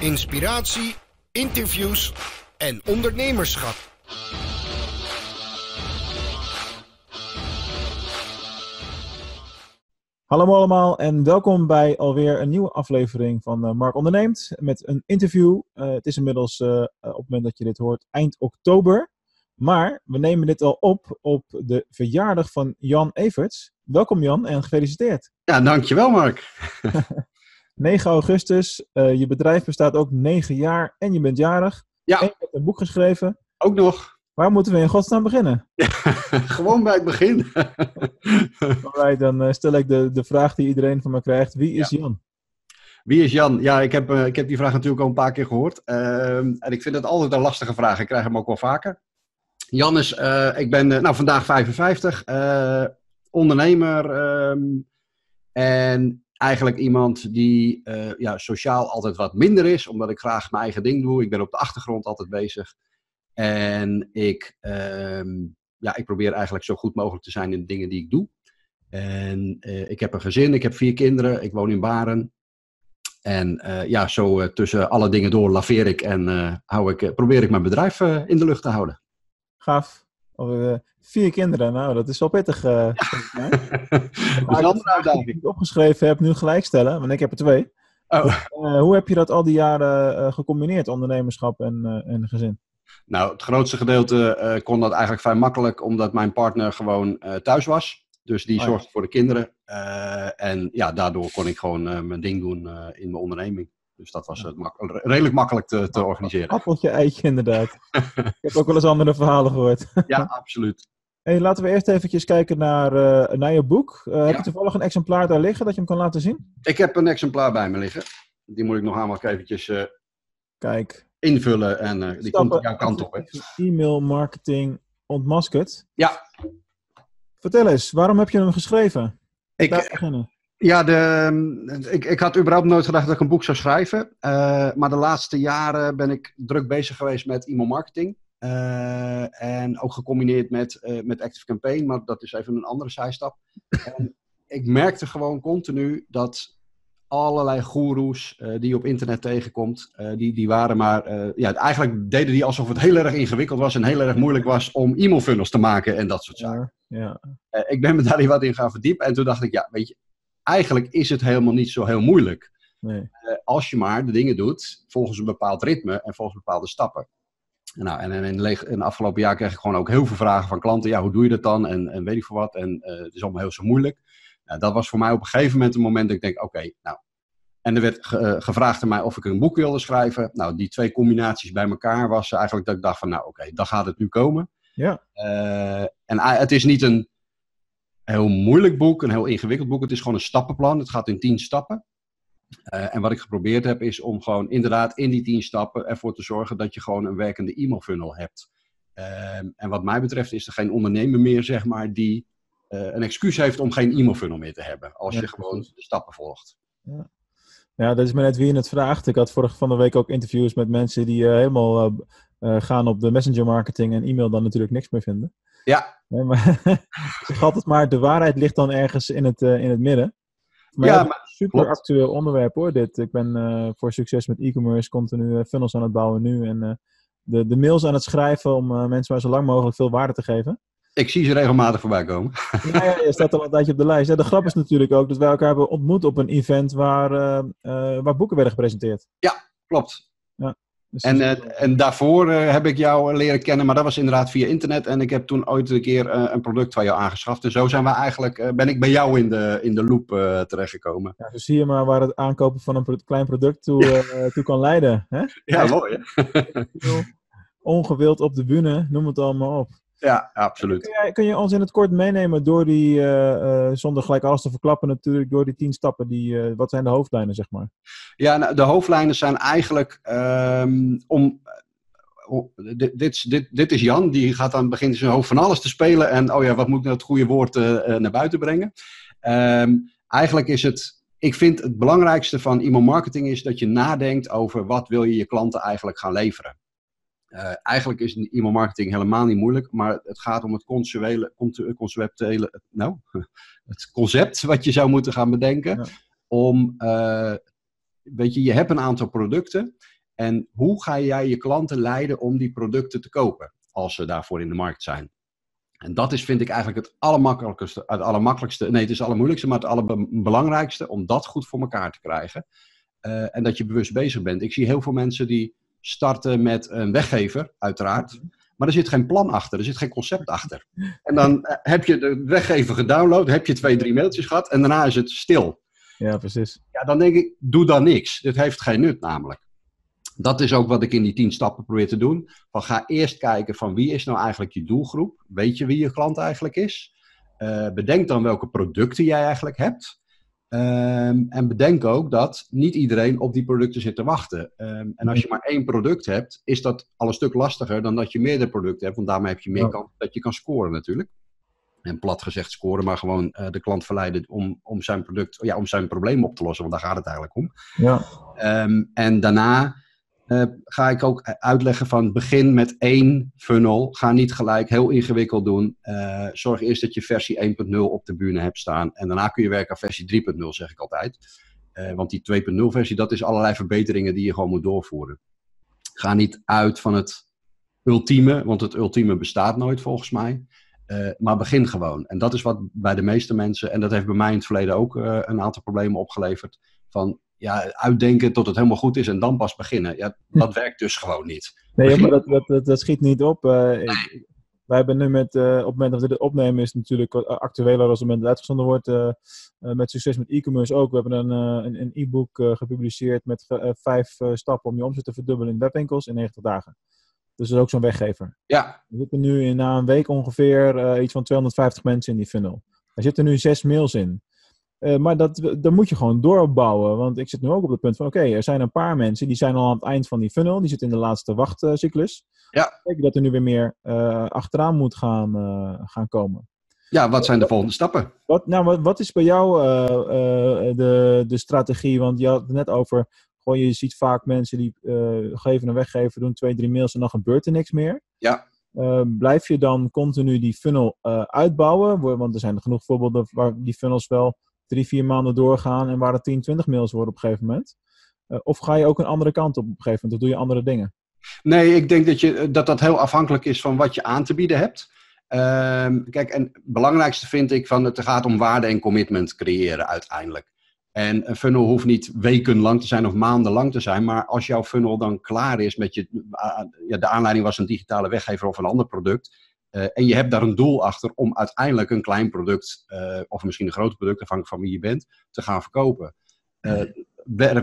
inspiratie, interviews en ondernemerschap. Hallo allemaal en welkom bij alweer een nieuwe aflevering van uh, Mark Onderneemt met een interview. Uh, het is inmiddels uh, op het moment dat je dit hoort eind oktober. Maar we nemen dit al op op de verjaardag van Jan Everts. Welkom Jan en gefeliciteerd. Ja, dankjewel Mark. 9 augustus, je bedrijf bestaat ook 9 jaar en je bent jarig. Ja. En je hebt een boek geschreven. Ook nog. Waar moeten we in godsnaam beginnen? Ja, gewoon bij het begin. Alright, dan uh, stel ik de, de vraag die iedereen van me krijgt. Wie is ja. Jan? Wie is Jan? Ja, ik heb, uh, ik heb die vraag natuurlijk al een paar keer gehoord. Uh, en ik vind het altijd een lastige vraag. Ik krijg hem ook wel vaker. Jan is, eh, ik ben nou, vandaag 55, ondernemer. ehm, en eigenlijk iemand die ja, sociaal altijd wat minder is. Omdat ik graag mijn eigen ding doe. Ik ben op de achtergrond altijd bezig. En ik, um, ja, ik probeer eigenlijk zo goed mogelijk te zijn in de dingen die ik doe. En uh, ik heb een gezin, ik heb vier kinderen, ik woon in Baren. En uh, ja, zo tussen alle dingen door laveer ik en hou ik, probeer ik mijn bedrijf in de lucht te houden. Gaaf. Of, vier kinderen, nou dat is wel pittig. Ja. dat is. Die ik opgeschreven heb, nu gelijk stellen, want ik heb er twee. Oh. hoe heb je dat al die jaren gecombineerd, ondernemerschap en, en gezin? Nou, het grootste gedeelte uh, kon dat eigenlijk vrij makkelijk, omdat mijn partner gewoon uh, thuis was. Dus die oh, zorgde ja. voor de kinderen. Uh, en ja, daardoor kon ik gewoon mijn ding doen in mijn onderneming. Dus dat was mak redelijk makkelijk te, te organiseren. Appeltje, eitje, inderdaad. ik heb ook wel eens andere verhalen gehoord. ja, absoluut. Hey, laten we eerst eventjes kijken naar, naar je boek. Ja. Heb je toevallig een exemplaar daar liggen dat je hem kan laten zien? Ik heb een exemplaar bij me liggen. Die moet ik nog allemaal eventjes... Kijk, invullen en uh, die Stappen komt jouw kant op. E-mail marketing ontmaskerd. Ja. Vertel eens, waarom heb je hem geschreven? Ik, ja, de, ik, ik had überhaupt nooit gedacht dat ik een boek zou schrijven. Uh, maar de laatste jaren ben ik druk bezig geweest met e-mail marketing. Uh, en ook gecombineerd met, met Active Campaign, maar dat is even een andere zijstap. en ik merkte gewoon continu dat allerlei goeroes die je op internet tegenkomt, die, die waren maar, ja, eigenlijk deden die alsof het heel erg ingewikkeld was en heel erg moeilijk was om e-mailfunnels te maken en dat soort zaken. Ja, ja. ik ben me daar wat in gaan verdiepen en toen dacht ik, ja, weet je, eigenlijk is het helemaal niet zo heel moeilijk. Nee. als je maar de dingen doet volgens een bepaald ritme en volgens bepaalde stappen. Nou, en, in, de, afgelopen jaar kreeg ik gewoon ook heel veel vragen van klanten. Ja, hoe doe je dat dan? En, en weet ik veel wat. En het is allemaal heel zo moeilijk. Nou, dat was voor mij op een gegeven moment een moment dat ik denk, oké, okay, nou. En er werd ge uh, gevraagd aan mij of ik een boek wilde schrijven. Nou, die twee combinaties bij elkaar was eigenlijk dat ik dacht van, nou oké, okay, dan gaat het nu komen. Ja. En uh, het is niet een heel moeilijk boek, een heel ingewikkeld boek. Het is gewoon een stappenplan. Het gaat in tien stappen. Uh, en wat ik geprobeerd heb, is om gewoon inderdaad in die tien stappen ervoor te zorgen dat je gewoon een werkende e-mail funnel hebt. Uh, en wat mij betreft is er geen ondernemer meer, zeg maar, die uh, een excuus heeft om geen e-mail funnel meer te hebben. Als ja, je gewoon precies. de stappen volgt. Ja. ja, dat is maar net wie je het vraagt. Ik had vorige van de week ook interviews met mensen die uh, helemaal gaan op de messenger marketing en e-mail dan natuurlijk niks meer vinden. Ja. Nee, maar ik zeg altijd maar, de waarheid ligt dan ergens in het, in het midden. Maar ja, maar, super klopt. actueel onderwerp hoor, dit. Ik ben voor succes met e-commerce continu funnels aan het bouwen nu en de, de mails aan het schrijven om mensen maar zo lang mogelijk veel waarde te geven. Ik zie ze regelmatig voorbij komen. Ja, ja, je staat al een tijdje op de lijst. Ja, de grap is natuurlijk ook dat wij elkaar hebben ontmoet op een event waar, waar boeken werden gepresenteerd. Ja, klopt. Dus en, uh, en daarvoor heb ik jou leren kennen, maar dat was inderdaad via internet. En ik heb toen ooit een keer een product van jou aangeschaft. En zo zijn we eigenlijk, ben ik bij jou in de, in de loop terechtgekomen. Ja, dus zie je maar waar het aankopen van een pro klein product toe, toe kan leiden. Hè? Ja, mooi hè? Ongewild op de bühne, noem het allemaal op. Ja, absoluut. Kun je, kun je, ons in het kort meenemen door die, uh, uh, zonder gelijk alles te verklappen natuurlijk, door die tien stappen, die, uh, wat zijn de hoofdlijnen zeg maar? Ja, nou, de hoofdlijnen zijn eigenlijk um, om, dit, dit, dit, dit, is Jan, die gaat aan het begin zijn hoofd van alles te spelen en oh ja, wat moet ik nou het goede woord naar buiten brengen? Um, eigenlijk is het, ik vind het belangrijkste van e-mail marketing is dat je nadenkt over wat wil je je klanten eigenlijk gaan leveren. Uh, eigenlijk is e-mail marketing helemaal niet moeilijk, maar het gaat om het conceptuele, conceptuele nou, het concept wat je zou moeten gaan bedenken ja. om uh, weet je, je hebt een aantal producten. En hoe ga jij je klanten leiden om die producten te kopen als ze daarvoor in de markt zijn? En dat is, vind ik, eigenlijk het allermakkelijkste, het allermakkelijkste, nee, het is het allermoeilijkste, maar het allerbelangrijkste om dat goed voor elkaar te krijgen. Uh, en dat je bewust bezig bent. Ik zie heel veel mensen die starten met een weggever, uiteraard. Maar er zit geen plan achter, er zit geen concept achter. En dan uh, heb je de weggever gedownload, heb je twee, drie mailtjes gehad en daarna is het stil. Ja, precies. Ja, dan denk ik, doe dan niks. Dit heeft geen nut namelijk dat is ook wat ik in die tien stappen probeer te doen. Van ga eerst kijken van wie is nou eigenlijk je doelgroep? Weet je wie je klant eigenlijk is? Uh, bedenk dan welke producten jij eigenlijk hebt. Um, en bedenk ook dat niet iedereen op die producten zit te wachten. Um, en als je maar één product hebt, is dat al een stuk lastiger dan dat je meerdere producten hebt. Want daarmee heb je meer kans dat je kan scoren natuurlijk. En plat gezegd scoren, maar gewoon uh, de klant verleiden om, om zijn product, ja, om zijn probleem op te lossen. Want daar gaat het eigenlijk om. Ja. Um, en daarna uh, ga ik ook uitleggen van begin met één funnel. Ga niet gelijk heel ingewikkeld doen. Uh, zorg eerst dat je versie 1.0 op de bühne hebt staan. En daarna kun je werken aan versie 3.0, zeg ik altijd. Uh, want die 2.0 versie, dat is allerlei verbeteringen die je gewoon moet doorvoeren. Ga niet uit van het ultieme, want het ultieme bestaat nooit volgens mij. maar begin gewoon. En dat is wat bij de meeste mensen, en dat heeft bij mij in het verleden ook een aantal problemen opgeleverd. Van ja, uitdenken tot het helemaal goed is en dan pas beginnen. Ja, dat werkt dus gewoon niet. Nee, maar dat, dat, dat, schiet niet op. Uh, wij hebben nu met, uh, op het moment dat we dit opnemen, is het natuurlijk actueler als het moment uitgezonden wordt. Uh, met succes met e-commerce ook. We hebben een een e-book gepubliceerd met vijf stappen om je omzet te verdubbelen in webwinkels in 90 dagen. Dus dat is ook zo'n weggever. Ja. We zitten nu in, na een week ongeveer iets van 250 mensen in die funnel. Er zitten nu zes mails in. Uh, maar dat, dat moet je gewoon doorbouwen. Want ik zit nu ook op het punt van: oké, er zijn een paar mensen die zijn al aan het eind van die funnel. Die zitten in de laatste wachtcyclus. Ja. Kijk dat er nu weer meer uh, achteraan moet gaan, uh, gaan komen. Ja, wat zijn de volgende stappen? Wat, nou, wat, wat is bij jou de, de strategie? Want je had het net over: gewoon, je ziet vaak mensen die geven een weggever, doen twee, drie mails en dan gebeurt er niks meer. Ja. blijf je dan continu die funnel uitbouwen? Want er zijn genoeg voorbeelden waar die funnels wel drie, vier maanden doorgaan en waar het 10, 20 mails worden op een gegeven moment? Uh, of ga je ook een andere kant op op een gegeven moment? Of doe je andere dingen? Nee, ik denk dat je, dat, dat heel afhankelijk is van wat je aan te bieden hebt. Uh, kijk, en het belangrijkste vind ik van het gaat om waarde en commitment creëren uiteindelijk. En een funnel hoeft niet weken lang te zijn of maanden lang te zijn, maar als jouw funnel dan klaar is met je, uh, ja, de aanleiding was een digitale weggever of een ander product, uh, en je hebt daar een doel achter om uiteindelijk een klein product, uh, of misschien een groot product, afhankelijk van wie je bent, te gaan verkopen. Uh,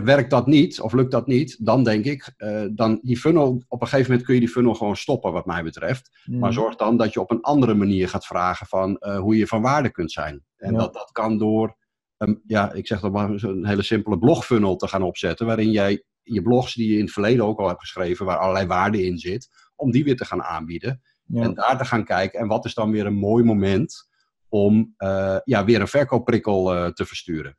werkt dat niet, of lukt dat niet, dan denk ik, dan die funnel, op een gegeven moment kun je die funnel gewoon stoppen, wat mij betreft. Mm. Maar zorg dan dat je op een andere manier gaat vragen van hoe je van waarde kunt zijn. En ja. dat, dat kan door, um, ja, ik zeg dat maar, een hele simpele blogfunnel te gaan opzetten, waarin jij je blogs die je in het verleden ook al hebt geschreven, waar allerlei waarde in zit, om die weer te gaan aanbieden. Ja. En daar te gaan kijken. En wat is dan weer een mooi moment om uh, ja, weer een verkoopprikkel uh, te versturen.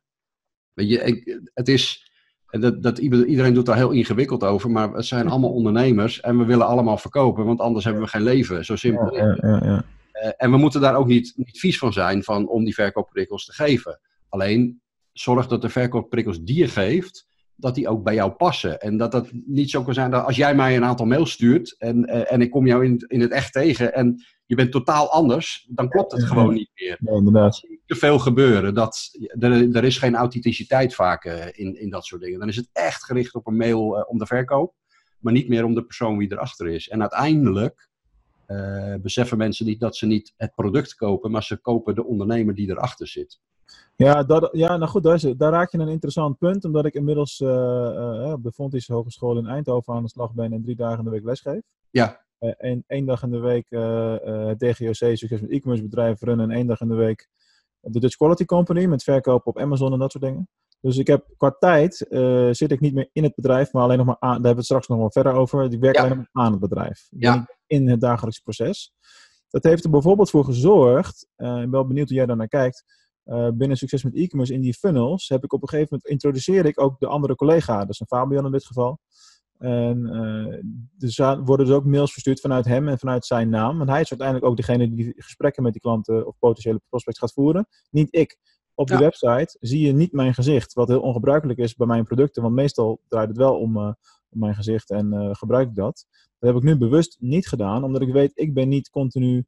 Weet je, ik, het is. Dat, dat, iedereen doet daar heel ingewikkeld over, maar het zijn allemaal ondernemers en we willen allemaal verkopen, want anders hebben we geen leven. Zo simpel ja, ja, ja, uh, en we moeten daar ook niet, niet vies van zijn van, om die verkoopprikkels te geven. Alleen zorg dat de verkoopprikkels die je geeft, dat die ook bij jou passen. En dat dat niet zo kan zijn dat als jij mij een aantal mails stuurt en, uh, en ik kom jou in, in het echt tegen en je bent totaal anders, dan klopt het gewoon niet meer. Ja, inderdaad. te veel gebeuren. Dat, er, er is geen authenticiteit vaak uh, in, in dat soort dingen. Dan is het echt gericht op een mail uh, om de verkoop, maar niet meer om de persoon wie erachter is. En uiteindelijk beseffen mensen niet dat ze niet het product kopen, maar ze kopen de ondernemer die erachter zit. Ja, dat, ja, nou goed, daar, is, daar raak je een interessant punt, omdat ik inmiddels uh, uh, op de Fontys Hogeschool in Eindhoven aan de slag ben en drie dagen in de week lesgeef. Ja. Uh, en één dag in de week het DGOC, succes met e-commerce bedrijf runnen en één dag in de week de Dutch Quality Company met verkoop op Amazon en dat soort dingen. Dus ik heb qua tijd zit ik niet meer in het bedrijf, maar alleen nog maar aan, daar hebben we het straks nog wel verder over. Ik werk ja. alleen nog maar aan het bedrijf. Ja. In het dagelijks proces. Dat heeft er bijvoorbeeld voor gezorgd, ik ben wel benieuwd hoe jij daar naar kijkt, uh, binnen succes met e-commerce in die funnels heb ik op een gegeven moment introduceer ik ook de andere collega, dat is een Fabian in dit geval. En uh, dus worden dus ook mails verstuurd vanuit hem en vanuit zijn naam. Want hij is uiteindelijk ook degene die gesprekken met die klanten of potentiële prospects gaat voeren. Niet ik. Op de Ja. website zie je niet mijn gezicht, wat heel ongebruikelijk is bij mijn producten, want meestal draait het wel om, eh, om mijn gezicht en eh, gebruik ik dat. Dat heb ik nu bewust niet gedaan, omdat ik weet, ik ben niet continu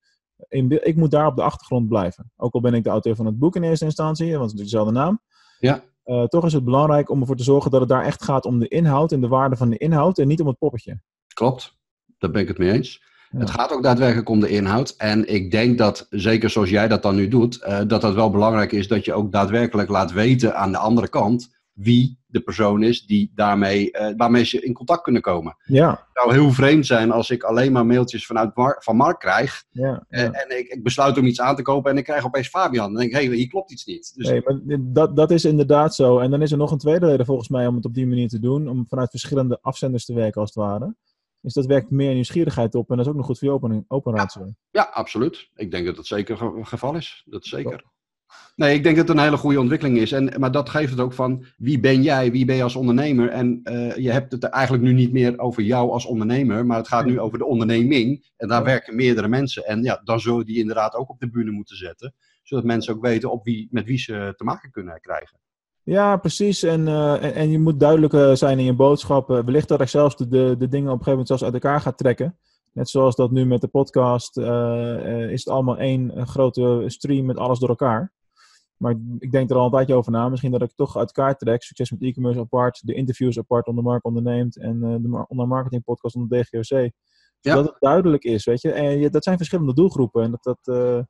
in. Ik moet daar op de achtergrond blijven. Ook al ben ik de auteur van het boek in eerste instantie, want het is natuurlijk dezelfde naam. Ja. Eh, toch is het belangrijk om ervoor te zorgen dat het daar echt gaat om de inhoud en de waarde van de inhoud en niet om het poppetje. Klopt, daar ben ik het mee eens. Ja. Het gaat ook daadwerkelijk om de inhoud. En ik denk dat, zeker zoals jij dat dan nu doet, eh, dat dat wel belangrijk is dat je ook daadwerkelijk laat weten aan de andere kant wie de persoon is die daarmee, eh, waarmee ze in contact kunnen komen. Ja, Het zou heel vreemd zijn als ik alleen maar mailtjes vanuit Mar- van Mark krijg ja. eh, ja. en ik, ik besluit om iets aan te kopen en ik krijg opeens Fabian. Dan denk ik, hé, hey, hier klopt iets niet. Dus Nee, maar dat, dat is inderdaad zo. En dan is er nog een tweede reden volgens mij om het op die manier te doen. Om vanuit verschillende afzenders te werken als het ware. Is dat werkt meer nieuwsgierigheid op en dat is ook nog goed voor je open, open ratio. Ja, absoluut. Ik denk dat dat zeker het geval is. Dat zeker. Nee, ik denk dat het een hele goede ontwikkeling is. En, maar dat geeft het ook van wie ben jij, wie ben je als ondernemer. En eh, je hebt het eigenlijk nu niet meer over jou als ondernemer, maar het gaat nu over de onderneming. En daar Ja. werken meerdere mensen. En ja, dan zul je die inderdaad ook op de bühne moeten zetten. Zodat mensen ook weten op wie, met wie ze te maken kunnen krijgen. Ja, precies. En, eh, en, en je moet duidelijk eh, zijn in je boodschappen. Wellicht dat ik zelfs de, de, de dingen op een gegeven moment zelfs uit elkaar ga trekken. Net zoals dat nu met de podcast eh, is het allemaal één grote stream met alles door elkaar. Maar ik denk er al een tijdje over na. Misschien dat ik toch uit elkaar trek. Succes met e-commerce apart, de interviews apart onder Mark onderneemt en eh, de mar- onder marketing podcast onder DGOC. Zodat Ja. het duidelijk is, weet je. En je, dat zijn verschillende doelgroepen. En dat, dat, eh,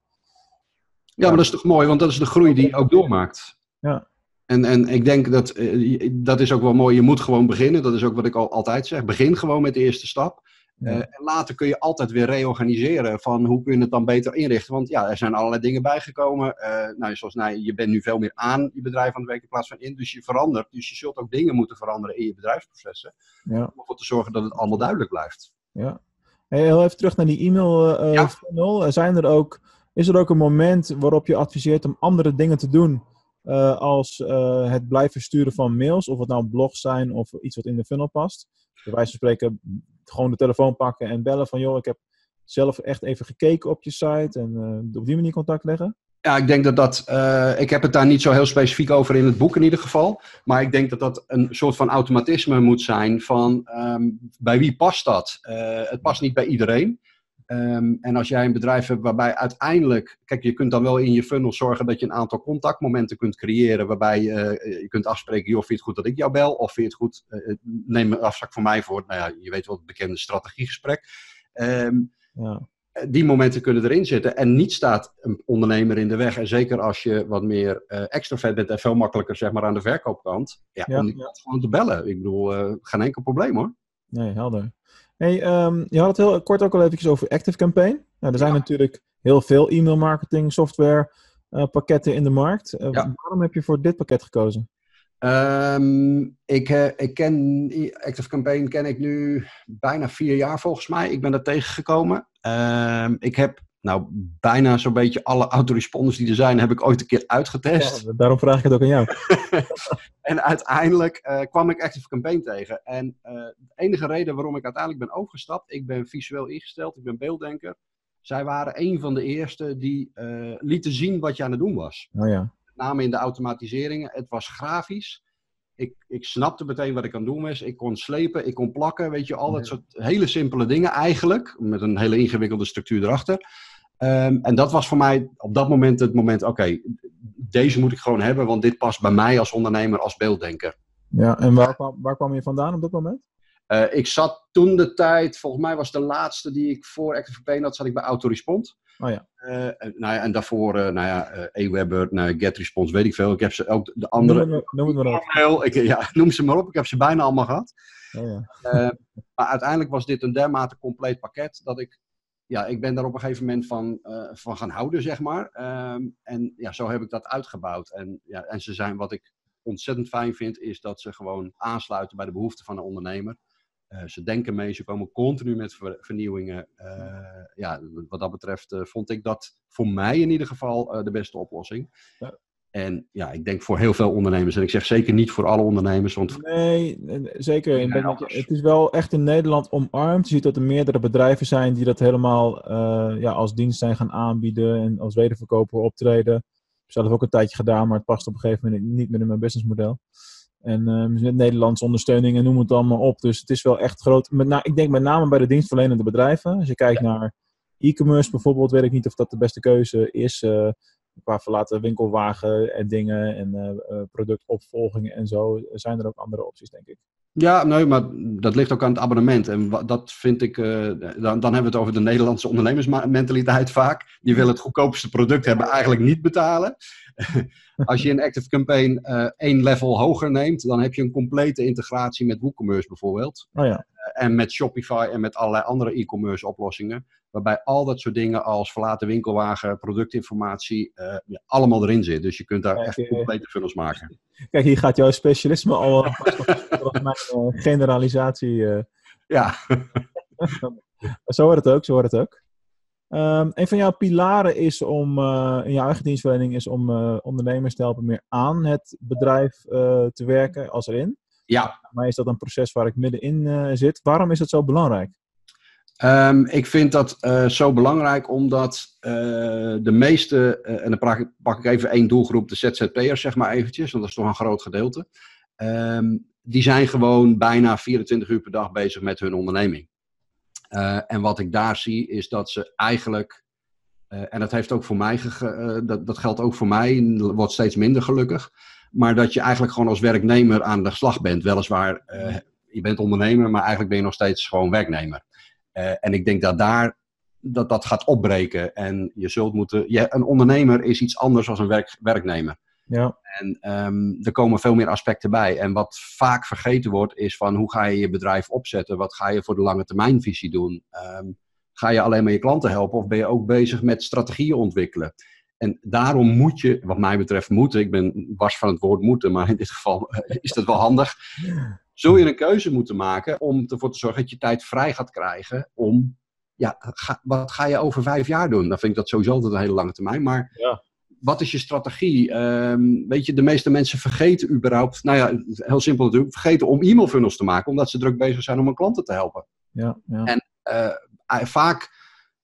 Ja, maar dat is toch mooi, want dat is de groei die je ook doormaakt. Ja. En, en ik denk dat, eh, dat is ook wel mooi, je moet gewoon beginnen. Dat is ook wat ik al, altijd zeg. Begin gewoon met de eerste stap. Eh, en later kun je altijd weer reorganiseren van hoe kun je het dan beter inrichten. Want ja, er zijn allerlei dingen bijgekomen. Eh, nou, zoals nou, je bent nu veel meer aan je bedrijf aan het werken in plaats van in. Dus je verandert. Dus je zult ook dingen moeten veranderen in je bedrijfsprocessen. ja. Om ervoor te zorgen dat het allemaal duidelijk blijft. Ja. Hey, heel even terug naar die e-mail eh, Ja. funnel. Zijn er ook, is er ook een moment waarop je adviseert om andere dingen te doen als het blijven sturen van mails, of het nou blogs zijn of iets wat in de funnel past? Bij wijze van spreken gewoon de telefoon pakken en bellen van joh, ik heb zelf echt even gekeken op je site en eh, op die manier contact leggen. Ja, ik denk dat dat. eh, ik heb het daar niet zo heel specifiek over in het boek in ieder geval. Maar ik denk dat dat een soort van automatisme moet zijn van ehm, bij wie past dat? Eh, het past niet bij iedereen. Ehm, en als jij een bedrijf hebt waarbij uiteindelijk. Kijk, je kunt dan wel in je funnel zorgen dat je een aantal contactmomenten kunt creëren. Waarbij eh, je kunt afspreken: joh, vind je het goed dat ik jou bel? Of vind je het goed, eh, neem een afspraak voor mij voor. Nou ja, je weet wel het bekende strategiegesprek. Ehm, Ja. die momenten kunnen erin zitten. En niet staat een ondernemer in de weg. En zeker als je wat meer eh extrovert bent en veel makkelijker zeg maar, aan de verkoopkant. Ja, Ja, om die ja. gewoon te bellen. Ik bedoel, eh, geen enkel probleem hoor. Nee, helder. Hey, ehm, je had het heel kort ook al eventjes over Active Campaign. Nou, er zijn Ja. natuurlijk heel veel e-mail marketing software eh, pakketten in de markt. Eh, Ja. Waarom heb je voor dit pakket gekozen? Ehm, ik, eh, ik ken Active Campaign ken ik nu bijna vier jaar volgens mij. Ik ben er tegengekomen. Ehm, ik heb nou bijna zo'n beetje alle autoresponders die er zijn, heb ik ooit een keer uitgetest. Ja, daarom vraag ik het ook aan jou. En uiteindelijk eh, kwam ik Active Campaign tegen. En eh, de enige reden waarom ik uiteindelijk ben overgestapt, ik ben visueel ingesteld, ik ben beelddenker. Zij waren een van de eerste die eh, lieten zien wat je aan het doen was. Oh ja. Met name in de automatiseringen. Het was grafisch. Ik, ik snapte meteen wat ik aan het doen was. Ik kon slepen, ik kon plakken, weet je, al dat soort hele simpele dingen eigenlijk. Met een hele ingewikkelde structuur erachter. Ehm, en dat was voor mij op dat moment het moment, oké, deze moet ik gewoon hebben, want dit past bij mij als ondernemer, als beelddenker. ja. En waar kwam, waar kwam je vandaan op dat moment? Eh, ik zat toen de tijd, volgens mij was de laatste die ik voor Active Campaign had, zat ik bij Autorespond. Oh ja. En, nou ja, en daarvoor, eh, nou ja, eh Aweber, nou, GetResponse, weet ik veel. Ik heb ze ook, de andere... Noem het, noem het maar op. Ik, ja, noem ze maar op, ik heb ze bijna allemaal gehad. Oh ja. Maar uiteindelijk was dit een dermate compleet pakket dat ik, ja, ik ben daar op een gegeven moment van, eh, van gaan houden, zeg maar. Ehm, en ja, zo heb ik dat uitgebouwd. En, ja, en ze zijn, wat ik ontzettend fijn vind, is dat ze gewoon aansluiten bij de behoeften van de ondernemer. Eh, ze denken mee, ze komen continu met ver- vernieuwingen. Eh, ja, wat dat betreft vond ik dat voor mij in ieder geval de beste oplossing. Ja. En ja, ik denk voor heel veel ondernemers, en ik zeg zeker niet voor alle ondernemers, want Nee, eh, zeker. Ik anders. je- het is wel echt in Nederland omarmd. Je ziet dat er meerdere bedrijven zijn die dat helemaal eh, ja, als dienst zijn gaan aanbieden en als wederverkoper optreden. zelf ook een tijdje gedaan, maar het past op een gegeven moment niet meer in mijn businessmodel. En uh, met Nederlandse ondersteuning en noem het allemaal op. Dus het is wel echt groot. Met na, ik denk met name bij de dienstverlenende bedrijven. Als je kijkt naar e-commerce bijvoorbeeld, weet ik niet of dat de beste keuze is. Uh, qua verlaten winkelwagen en dingen en uh, productopvolgingen en zo. Zijn er ook andere opties, denk ik. Ja, nee, maar dat ligt ook aan het abonnement. En dat vind ik, uh, dan, dan hebben we het over de Nederlandse ondernemersmentaliteit vaak. Die willen het goedkoopste product hebben, eigenlijk niet betalen. Als je een Active Campaign uh, één level hoger neemt, dan heb je een complete integratie met WooCommerce bijvoorbeeld. Oh ja. En met Shopify en met allerlei andere e-commerce oplossingen. Waarbij al dat soort dingen als verlaten winkelwagen, productinformatie, uh, ja, allemaal erin zit. Dus je kunt daar Kijk, echt complete funnels maken. Kijk, hier gaat jouw specialisme al volgens mijn generalisatie. Ja. zo hoort het ook, zo hoort het ook. Um, een van jouw pilaren is om, in jouw eigen dienstverlening is om ondernemers te helpen meer aan het bedrijf te werken als erin. Ja. Maar is dat een proces waar ik middenin zit? Waarom is dat zo belangrijk? Um, ik vind dat zo belangrijk omdat de meeste, en dan pak ik, pak ik, even één doelgroep, de ZZP'ers zeg maar eventjes, want dat is toch een groot gedeelte. Um, die zijn gewoon bijna 24 uur per dag bezig met hun onderneming. En wat ik daar zie is dat ze eigenlijk, en dat, heeft ook voor mij dat, dat geldt ook voor mij, wordt steeds minder gelukkig, maar dat je eigenlijk gewoon als werknemer aan de slag bent. Weliswaar, je bent ondernemer, maar eigenlijk ben je nog steeds gewoon werknemer. en ik denk dat daar dat, dat gaat opbreken en je zult moeten, je, een ondernemer is iets anders dan een werk, werknemer. Ja. En um, er komen veel meer aspecten bij. En wat vaak vergeten wordt, is van hoe ga je je bedrijf opzetten? Wat ga je voor de lange termijnvisie doen? Um, ga je alleen maar je klanten helpen of ben je ook bezig met strategieën ontwikkelen? En daarom moet je, wat mij betreft, moeten. Ik ben was van het woord moeten, maar in dit geval is dat wel handig. Zul je een keuze moeten maken om ervoor te zorgen dat je tijd vrij gaat krijgen om, ja, ga, wat ga je over vijf jaar doen? Dan vind ik dat sowieso altijd een hele lange termijn. Maar ja wat is je strategie? Um, weet je, de meeste mensen vergeten überhaupt, nou ja, heel simpel natuurlijk, vergeten om e-mailfunnels te maken, omdat ze druk bezig zijn om hun klanten te helpen. Ja, ja. En uh, vaak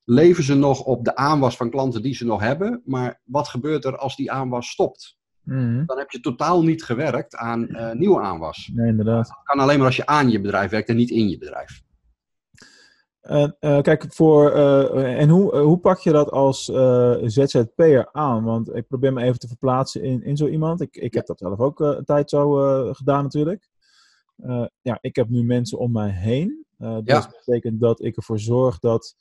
leven ze nog op de aanwas van klanten die ze nog hebben, maar wat gebeurt er als die aanwas stopt? Mm-hmm. Dan heb je totaal niet gewerkt aan uh, nieuwe aanwas. Nee, inderdaad. Dat kan alleen maar als je aan je bedrijf werkt en niet in je bedrijf. Uh, uh, kijk, voor, uh, en hoe, hoe pak je dat als ZZP'er aan? Want ik probeer me even te verplaatsen in, in zo iemand. Ik, ik heb dat zelf ook een tijd zo gedaan natuurlijk. ja, ik heb nu mensen om mij heen. dat Ja. betekent dat ik ervoor zorg dat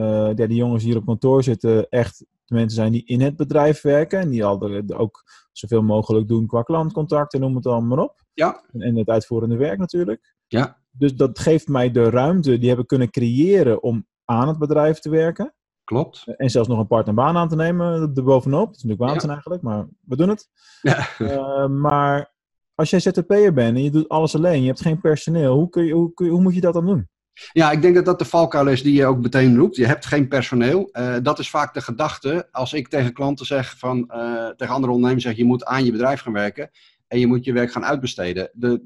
ja, die jongens die hier op kantoor zitten echt de mensen zijn die in het bedrijf werken. En die al ook zoveel mogelijk doen qua klantcontact en noem het allemaal maar op. Ja. En, en het uitvoerende werk natuurlijk. Ja. Dus dat geeft mij de ruimte die hebben kunnen creëren om aan het bedrijf te werken. Klopt. En zelfs nog een partnerbaan aan te nemen erbovenop. Dat is natuurlijk waanzin Ja. eigenlijk, maar we doen het. Ja. Uh, maar als jij ZZP'er bent en je doet alles alleen, je hebt geen personeel, hoe, kun je, hoe, kun je, hoe moet je dat dan doen? Ja, ik denk dat dat de valkuil is die je ook meteen roept. Je hebt geen personeel. Uh, dat is vaak de gedachte. Als ik tegen klanten zeg van, uh, tegen andere ondernemers zeg, je moet aan je bedrijf gaan werken en je moet je werk gaan uitbesteden. De,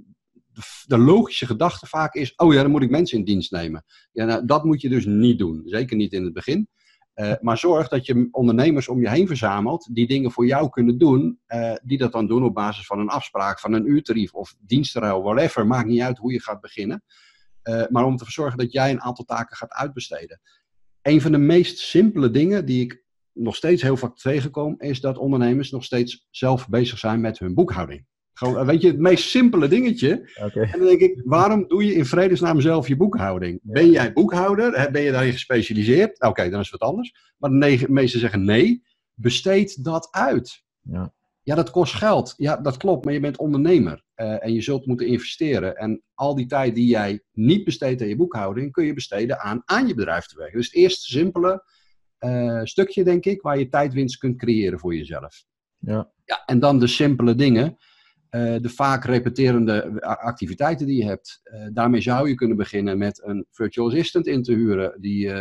de, logische gedachte vaak is, oh ja, dan moet ik mensen in dienst nemen. Ja, nou, dat moet je dus niet doen. Zeker niet in het begin. Uh, maar zorg dat je ondernemers om je heen verzamelt die dingen voor jou kunnen doen, die dat dan doen op basis van een afspraak, van een uurtarief of dienstruil, whatever. Maakt niet uit hoe je gaat beginnen. Uh, maar om te zorgen dat jij een aantal taken gaat uitbesteden. Een van de meest simpele dingen die ik nog steeds heel vaak tegenkom, is dat ondernemers nog steeds zelf bezig zijn met hun boekhouding. Gewoon, weet je, het meest simpele dingetje. Okay. En dan denk ik, waarom doe je in vredesnaam zelf je boekhouding? Ben jij boekhouder? Ben je daarin gespecialiseerd? Oké, okay, dan is het wat anders. Maar de meesten zeggen nee, besteed dat uit. Ja. Ja, dat kost geld. Ja, dat klopt, maar je bent ondernemer. Uh, en je zult moeten investeren. En al die tijd die jij niet besteedt aan je boekhouding, kun je besteden aan aan je bedrijf te werken. Dus het eerste simpele uh, stukje, denk ik, waar je tijdwinst kunt creëren voor jezelf. Ja. ja en dan de simpele dingen. Uh, de vaak repeterende activiteiten die je hebt. daarmee zou je kunnen beginnen met een virtual assistant in te huren die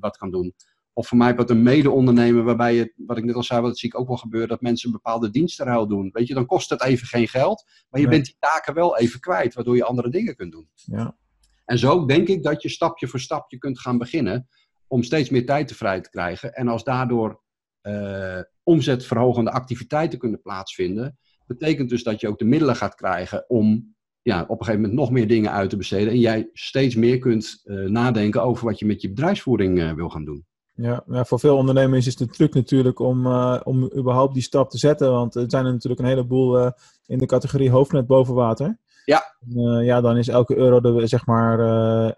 wat kan doen. Of voor mij wat een mede-ondernemer waarbij je, wat ik net al zei, wat zie ik ook wel gebeuren, dat mensen een bepaalde dienstenruil doen. Weet je, dan kost het even geen geld, maar je Nee. bent die taken wel even kwijt, waardoor je andere dingen kunt doen. Ja. En zo denk ik dat je stapje voor stapje kunt gaan beginnen om steeds meer tijd te vrij te krijgen. En als daardoor eh, omzetverhogende activiteiten kunnen plaatsvinden, betekent dus dat je ook de middelen gaat krijgen om ja, op een gegeven moment nog meer dingen uit te besteden. En jij steeds meer kunt eh, nadenken over wat je met je bedrijfsvoering eh, wil gaan doen. Ja, ja, voor veel ondernemers is de truc natuurlijk om, uh, om überhaupt die stap te zetten. Want er zijn er natuurlijk een heleboel in de categorie hoofdnet boven water. Ja. ja, dan is elke euro er zeg maar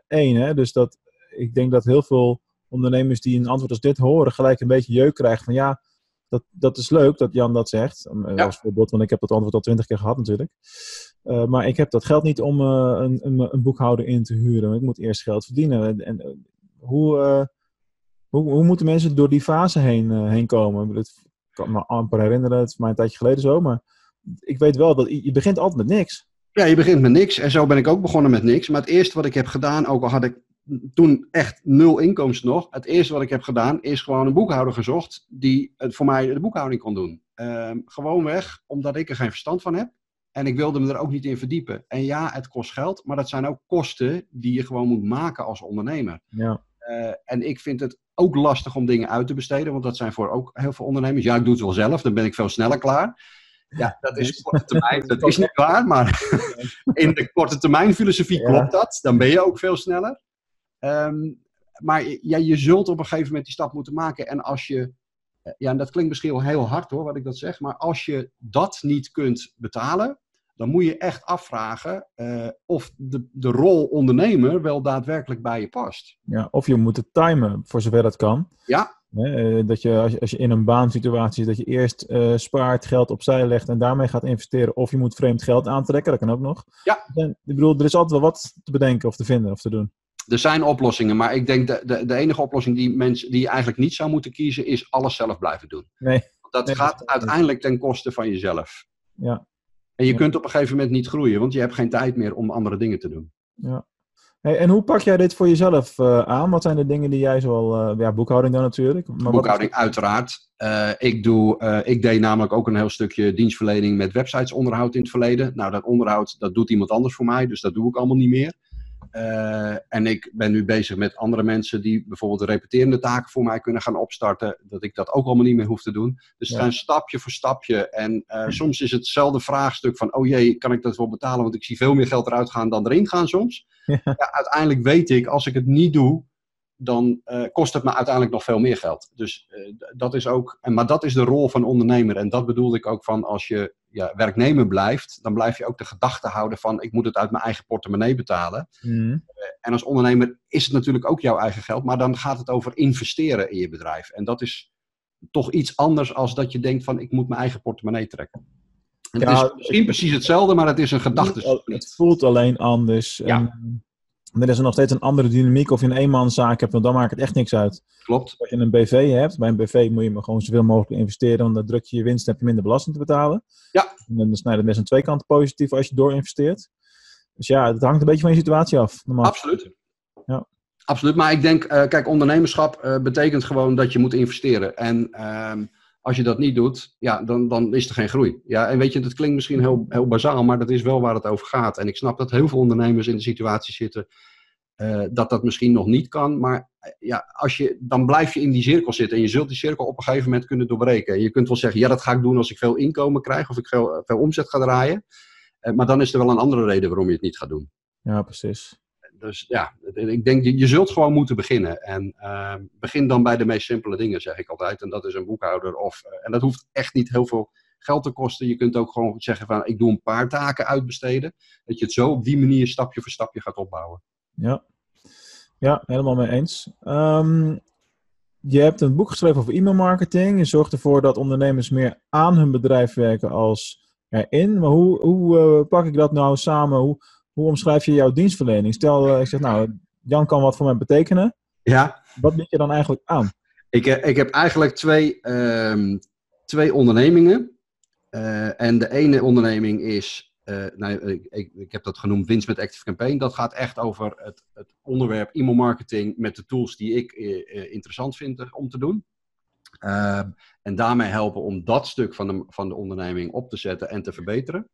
één. Hè? Dus dat, ik denk dat heel veel ondernemers die een antwoord als dit horen, gelijk een beetje jeuk krijgen van ja, dat, dat is leuk dat Jan dat zegt. Ja. Als voorbeeld, want ik heb dat antwoord al twintig keer gehad natuurlijk. Uh, maar ik heb dat geld niet om uh, een, een, een, boekhouder in te huren. Ik moet eerst geld verdienen. En, uh, hoe, hoe, hoe moeten mensen door die fase heen, heen komen? Ik kan me amper herinneren, het is maar een tijdje geleden zo. Maar ik weet wel dat je begint altijd met niks. Ja, je begint met niks. En zo ben ik ook begonnen met niks. Maar het eerste wat ik heb gedaan, ook al had ik toen echt nul inkomsten nog. Het eerste wat ik heb gedaan is gewoon een boekhouder gezocht die het voor mij de boekhouding kon doen. Uh, gewoonweg omdat ik er geen verstand van heb. En ik wilde me er ook niet in verdiepen. En ja, het kost geld, maar dat zijn ook kosten die je gewoon moet maken als ondernemer. Ja. Uh, en ik vind het ook lastig om dingen uit te besteden, want dat zijn voor ook heel veel ondernemers. Ja, ik doe het wel zelf, dan ben ik veel sneller klaar. Ja, dat is korte termijn. Dat is niet waar, maar in de korte termijn filosofie klopt dat. Dan ben je ook veel sneller. Um, maar ja, je zult op een gegeven moment die stap moeten maken. En als je, eh, ja, en dat klinkt misschien wel heel hard hoor, wat ik dat zeg, maar als je dat niet kunt betalen, dan moet je echt afvragen uh, of de, de rol ondernemer wel daadwerkelijk bij je past. Ja, of je moet het timen, voor zover dat kan. Ja. Uh, dat je als, je als je in een baansituatie dat je eerst uh, spaart, geld opzij legt en daarmee gaat investeren. Of je moet vreemd geld aantrekken, dat kan ook nog. Ja. En, ik bedoel, er is altijd wel wat te bedenken of te vinden of te doen er zijn oplossingen, maar ik denk de, de, de enige oplossing die, mensen, die je eigenlijk niet zou moeten kiezen, is alles zelf blijven doen. Nee. Dat gaat uiteindelijk ten koste van jezelf. Ja. En je kunt op een gegeven moment niet groeien, want je hebt geen tijd meer om andere dingen te doen. Ja. Hey, en hoe pak jij dit voor jezelf uh, aan? Wat zijn de dingen die jij zoal... Uh, ja, boekhouding dan natuurlijk. Maar boekhouding wat... uiteraard. Uh, ik, doe, ik deed namelijk ook een heel stukje dienstverlening met websitesonderhoud in het verleden. Nou, dat onderhoud, dat doet iemand anders voor mij, dus dat doe ik allemaal niet meer. Uh, en ik ben nu bezig met andere mensen die bijvoorbeeld repeterende taken voor mij kunnen gaan opstarten. Dat ik dat ook allemaal niet meer hoef te doen. Dus het ja. gaan stapje voor stapje. En uh, soms is hetzelfde vraagstuk van, oh jee, kan ik dat wel betalen? Want ik zie veel meer geld eruit gaan dan erin gaan soms. Ja. Ja, uiteindelijk weet ik, als ik het niet doe, dan uh, kost het me uiteindelijk nog veel meer geld. Dus dat is ook, en, maar dat is de rol van ondernemer. En dat bedoelde ik ook van als je ja, werknemer blijft, dan blijf je ook de gedachte houden van ik moet het uit mijn eigen portemonnee betalen. Mm. Uh, en als ondernemer is het natuurlijk ook jouw eigen geld, maar dan gaat het over investeren in je bedrijf. En dat is toch iets anders als dat je denkt van ik moet mijn eigen portemonnee trekken. En ja, het is misschien precies hetzelfde, maar het is een gedachte. Het voelt alleen anders. Ja. En dan is er nog steeds een andere dynamiek of je een eenmanszaak hebt, want dan maakt het echt niks uit. Klopt. Als je een BV hebt, bij een BV moet je maar gewoon zoveel mogelijk investeren, want dan druk je je winst en heb je minder belasting te betalen. Ja. En dan snijdt het best aan twee kanten positief als je doorinvesteert. Dus ja, het hangt een beetje van je situatie af. Normaal. Absoluut. Ja. Absoluut, maar ik denk, uh, kijk, ondernemerschap uh, betekent gewoon dat je moet investeren. En uh, als je dat niet doet, ja, dan, dan is er geen groei. Ja, en weet je, dat klinkt misschien heel, heel bazaal, maar dat is wel waar het over gaat. En ik snap dat heel veel ondernemers in de situatie zitten uh, dat dat misschien nog niet kan. Maar ja, als je, dan blijf je in die cirkel zitten en je zult die cirkel op een gegeven moment kunnen doorbreken. Je kunt wel zeggen, ja, dat ga ik doen als ik veel inkomen krijg of ik veel, veel omzet ga draaien. Maar dan is er wel een andere reden waarom je het niet gaat doen. Ja, precies. Dus ja, ik denk, je zult gewoon moeten beginnen. En uh, begin dan bij de meest simpele dingen, zeg ik altijd. En dat is een boekhouder. Of, uh, en dat hoeft echt niet heel veel geld te kosten. Je kunt ook gewoon zeggen van, ik doe een paar taken uitbesteden. Dat je het zo op die manier stapje voor stapje gaat opbouwen. Ja, ja helemaal mee eens. Um, je hebt een boek geschreven over e-mailmarketing. Je zorgt ervoor dat ondernemers meer aan hun bedrijf werken als erin. Maar hoe, hoe uh, pak ik dat nou samen? Hoe, hoe omschrijf je jouw dienstverlening? Stel, uh, ik zeg nou, Jan kan wat voor mij betekenen. Ja. Wat bied je dan eigenlijk aan? Ik, ik heb eigenlijk twee, um, twee ondernemingen. Uh, en de ene onderneming is, uh, nou, ik, ik, ik, heb dat genoemd winst met Active Campaign. Dat gaat echt over het, het onderwerp e-mail marketing met de tools die ik interessant vind om te doen. Uh, en daarmee helpen om dat stuk van de, van de onderneming op te zetten en te verbeteren.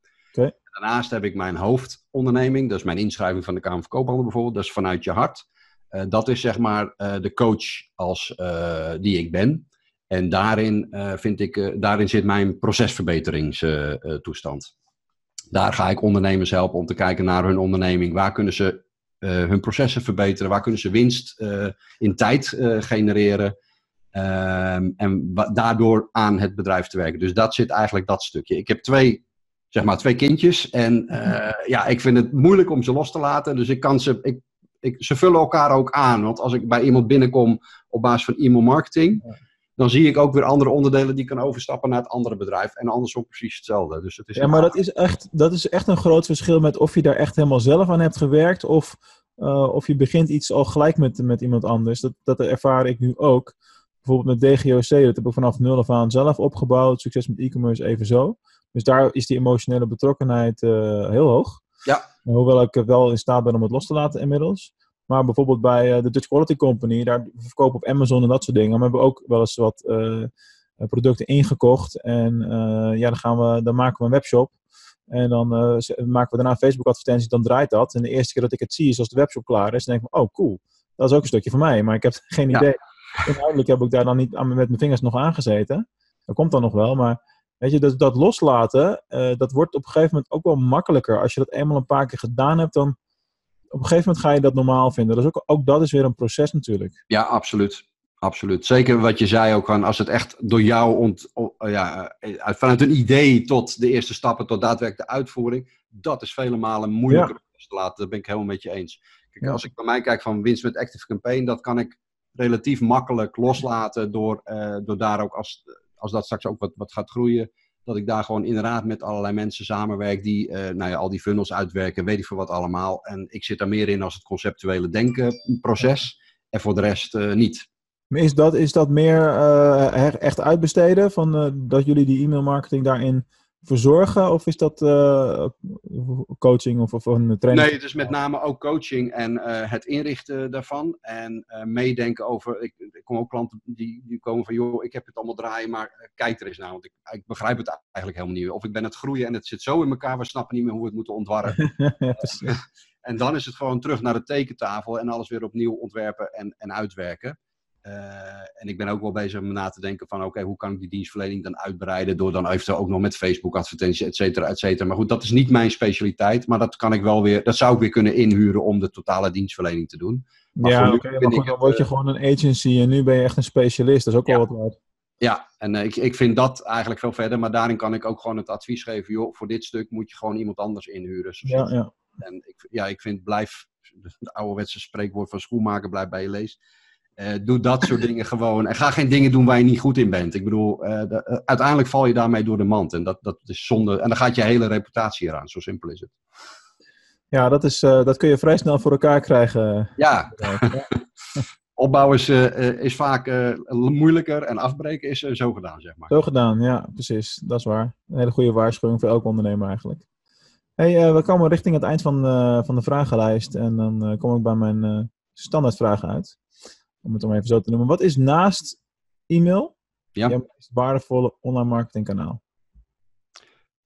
Daarnaast heb ik mijn hoofdonderneming, dat is mijn inschrijving van de Kamer van Koophandel bijvoorbeeld, dat is vanuit je hart. Uh, dat is zeg maar uh, de coach als, uh, die ik ben. En daarin, vind ik, daarin zit mijn procesverbeteringstoestand. Daar ga ik ondernemers helpen om te kijken naar hun onderneming. Waar kunnen ze hun processen verbeteren? Waar kunnen ze winst in tijd genereren? Ehm, en daardoor aan het bedrijf te werken. Dus dat zit eigenlijk dat stukje. Ik heb twee, zeg maar, twee kindjes. En ja, ik vind het moeilijk om ze los te laten. Dus ik kan ze, ik, ik, ze vullen elkaar ook aan. Want als ik bij iemand binnenkom op basis van e-mail marketing dan zie ik ook weer andere onderdelen die kan overstappen naar het andere bedrijf. En andersom precies hetzelfde. Dus het is ja, maar dat is, echt, dat is echt een groot verschil met of je daar echt helemaal zelf aan hebt gewerkt. Of, uh, of je begint iets al gelijk met, met iemand anders. Dat, dat ervaar ik nu ook. Bijvoorbeeld met DGOC, dat heb ik vanaf nul af aan zelf opgebouwd. Succes met e-commerce evenzo. Dus daar is die emotionele betrokkenheid uh, heel hoog. Ja. Hoewel ik wel in staat ben om het los te laten inmiddels. Maar bijvoorbeeld bij uh, de Dutch Quality Company, daar verkopen op Amazon en dat soort dingen. Maar we hebben ook wel eens wat uh, producten ingekocht. En uh, ja, dan, gaan we, dan maken we een webshop. En dan maken we daarna Facebook advertenties, dan draait dat. En de eerste keer dat ik het zie is als de webshop klaar is, dan denk ik, oh cool, dat is ook een stukje van mij. Maar ik heb geen ja. idee. Inhoudelijk heb ik daar dan niet met mijn vingers nog aangezeten. Dat komt dan nog wel, maar weet je, dat, dat loslaten, dat wordt op een gegeven moment ook wel makkelijker. Als je dat eenmaal een paar keer gedaan hebt, dan op een gegeven moment ga je dat normaal vinden. Dus ook, ook dat is weer een proces natuurlijk. Ja, absoluut. Absoluut. Zeker wat je zei ook, als het echt door jou ont, ja, vanuit een idee tot de eerste stappen, tot daadwerkelijk de uitvoering, dat is vele malen moeilijker ja. te laten. Dat ben ik helemaal met je eens. Kijk, ja. Als ik bij mij kijk van winst met Active Campaign, dat kan ik relatief makkelijk loslaten door, uh, door daar ook, als, als dat straks ook wat, wat gaat groeien, dat ik daar gewoon inderdaad met allerlei mensen samenwerk die uh, nou ja, al die funnels uitwerken, weet ik veel wat allemaal. En ik zit daar meer in als het conceptuele denkenproces en voor de rest uh, niet. Is dat, is dat meer uh, echt uitbesteden, van, dat jullie die e-mail marketing daarin verzorgen? Of is dat uh, coaching of, of een training? Nee, het is met name ook coaching en uh, het inrichten daarvan. En uh, meedenken over. Ik, ik, kom ook klanten die, die komen van: joh, ik heb het allemaal draaien, maar kijk er eens naar. Want ik, ik begrijp het eigenlijk helemaal niet. Of ik ben het groeien en het zit zo in elkaar, we snappen niet meer hoe we het moeten ontwarren. en dan is het gewoon terug naar de tekentafel en alles weer opnieuw ontwerpen en, en uitwerken. Uh, en ik ben ook wel bezig om na te denken van oké, hoe kan ik die dienstverlening dan uitbreiden door dan eventueel ook nog met Facebook advertenties, et cetera, et cetera. Maar goed, dat is niet mijn specialiteit, maar dat kan ik wel weer, dat zou ik weer kunnen inhuren om de totale dienstverlening te doen. Maar ja, oké, okay, maar goed, dan word je uh, gewoon een agency en nu ben je echt een specialist, dat is ook ja. wel wat waard. Ja, en uh, ik, ik vind dat eigenlijk veel verder, maar daarin kan ik ook gewoon het advies geven, joh, voor dit stuk moet je gewoon iemand anders inhuren. Ja, ja. En ik, ja, ik vind blijf, de ouderwetse spreekwoord van schoenmaker, blijf bij je leest uh, doe dat soort dingen gewoon. En ga geen dingen doen waar je niet goed in bent. Ik bedoel, uh, de, uh, uiteindelijk val je daarmee door de mand. En dat, dat is zonde. En dan gaat je hele reputatie eraan. Zo simpel is het. Ja, dat, is, dat kun je vrij snel voor elkaar krijgen. Ja. Opbouwen is, is vaak moeilijker en afbreken is zo gedaan, zeg maar. Zo gedaan, ja, precies. Dat is waar. Een hele goede waarschuwing voor elke ondernemer eigenlijk. Hey, we komen richting het eind van, van de vragenlijst. En dan kom ik bij mijn standaardvragen uit om het om even zo te noemen. Wat is naast e-mail ja. jouw meest waardevolle online marketingkanaal?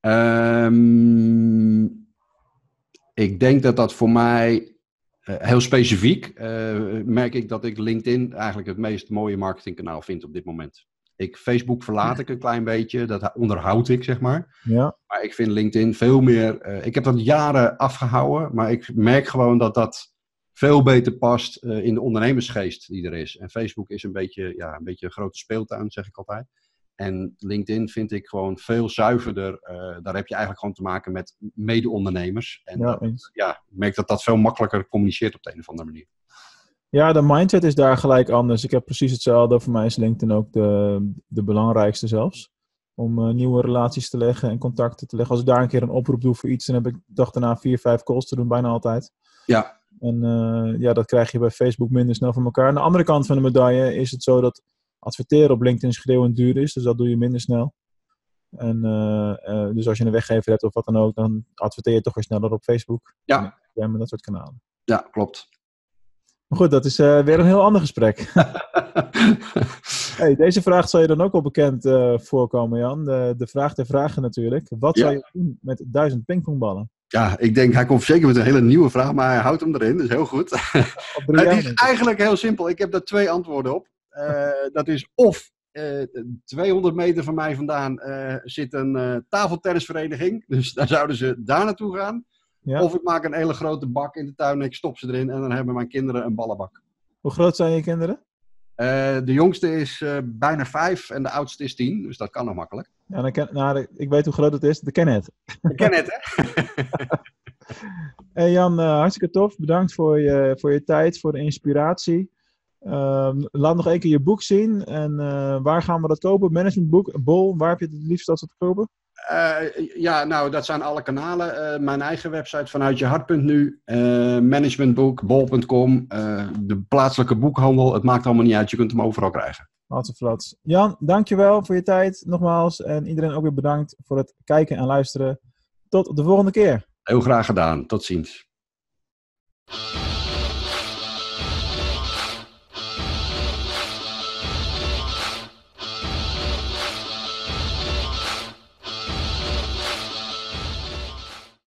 Um, ik denk dat dat voor mij uh, heel specifiek uh, merk ik dat ik LinkedIn eigenlijk het meest mooie marketingkanaal vind op dit moment. Ik, Facebook verlaat ik een klein beetje, dat onderhoud ik zeg maar. Ja. Maar ik vind LinkedIn veel meer. Uh, ik heb dat jaren afgehouden, maar ik merk gewoon dat dat veel beter past uh, in de ondernemersgeest die er is. En Facebook is een beetje, ja, een beetje een grote speeltuin, zeg ik altijd. En LinkedIn vind ik gewoon veel zuiverder. Uh, daar heb je eigenlijk gewoon te maken met mede-ondernemers. En ja, dat, ja, ik merk dat dat veel makkelijker communiceert op de een of andere manier. Ja, de mindset is daar gelijk anders. Ik heb precies hetzelfde. Voor mij is LinkedIn ook de, de belangrijkste zelfs. Om uh, nieuwe relaties te leggen en contacten te leggen. Als ik daar een keer een oproep doe voor iets, dan heb ik dag daarna vier, vijf calls te doen, bijna altijd. Ja, en uh, ja, dat krijg je bij Facebook minder snel van elkaar. Aan de andere kant van de medaille is het zo dat adverteren op LinkedIn schreeuwend duur is. Dus dat doe je minder snel. En uh, uh, dus als je een weggever hebt of wat dan ook, dan adverteer je toch weer sneller op Facebook. Ja. Ja, met dat soort kanalen. Ja, klopt. Maar goed, dat is weer een heel ander gesprek. hey, deze vraag zal je dan ook wel bekend voorkomen, Jan. De, de vraag der vragen natuurlijk. Wat ja. zou je doen met duizend pingpongballen? Ja, ik denk, hij komt zeker met een hele nieuwe vraag, maar hij houdt hem erin, dus heel goed. het is eigenlijk heel simpel. Ik heb daar twee antwoorden op. Uh, dat is of eh, 200 meter van mij vandaan eh, zit een eh, tafeltennisvereniging. Dus daar zouden ze daar naartoe gaan. Ja. Of ik maak een hele grote bak in de tuin en ik stop ze erin. En dan hebben mijn kinderen een ballenbak. Hoe groot zijn je kinderen? Eh, de jongste is eh, bijna vijf en de oudste is tien. Dus dat kan nog makkelijk. Ja, dan ken, nou, ik weet hoe groot het is. De ken het. Ik ken het, hè? Hey Jan, eh, hartstikke tof. Bedankt voor je, voor je tijd, voor de inspiratie. Ehm, laat nog één keer je boek zien. En waar gaan we dat kopen? Managementboek, Bol, waar heb je het het liefst dat te kopen? Eh, ja, nou, dat zijn alle kanalen. Eh, mijn eigen website vanuit je hart.nu, eh managementboek, bol.com, de plaatselijke boekhandel. Het maakt allemaal niet uit, je kunt hem overal krijgen. Hartstikke flats. Jan, dankjewel voor je tijd nogmaals. En iedereen ook weer bedankt voor het kijken en luisteren. Tot de volgende keer. Heel graag gedaan. Tot ziens.